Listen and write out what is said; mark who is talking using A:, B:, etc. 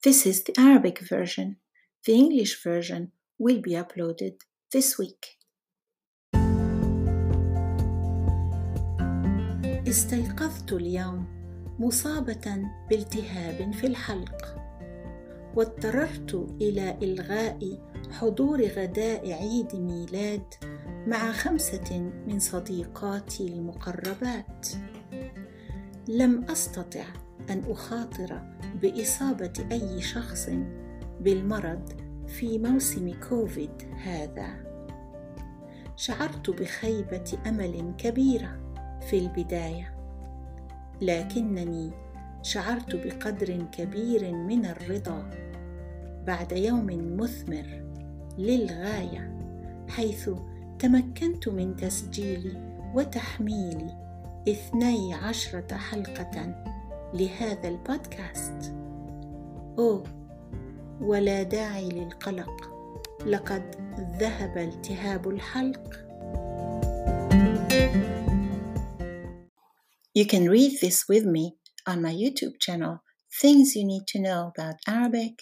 A: This is the Arabic version. The English version will be uploaded this week. استيقظت اليوم مصابة بالتهاب في الحلق واضطررت إلى إلغاء حضور غداء عيد ميلاد مع خمسة من صديقاتي المقربات لم أستطع أن أخاطر بإصابة أي شخص بالمرض في موسم كوفيد هذا. شعرت بخيبة أمل كبيرة في البداية لكنني شعرت بقدر كبير من الرضا بعد يوم مثمر للغاية حيث تمكنت من تسجيل وتحميل اثني عشرة حلقة لهذا البودكاست اوه ولا داعي للقلق لقد ذهب التهاب الحلق You can read this with me on my YouTube channel, Things You Need to Know About Arabic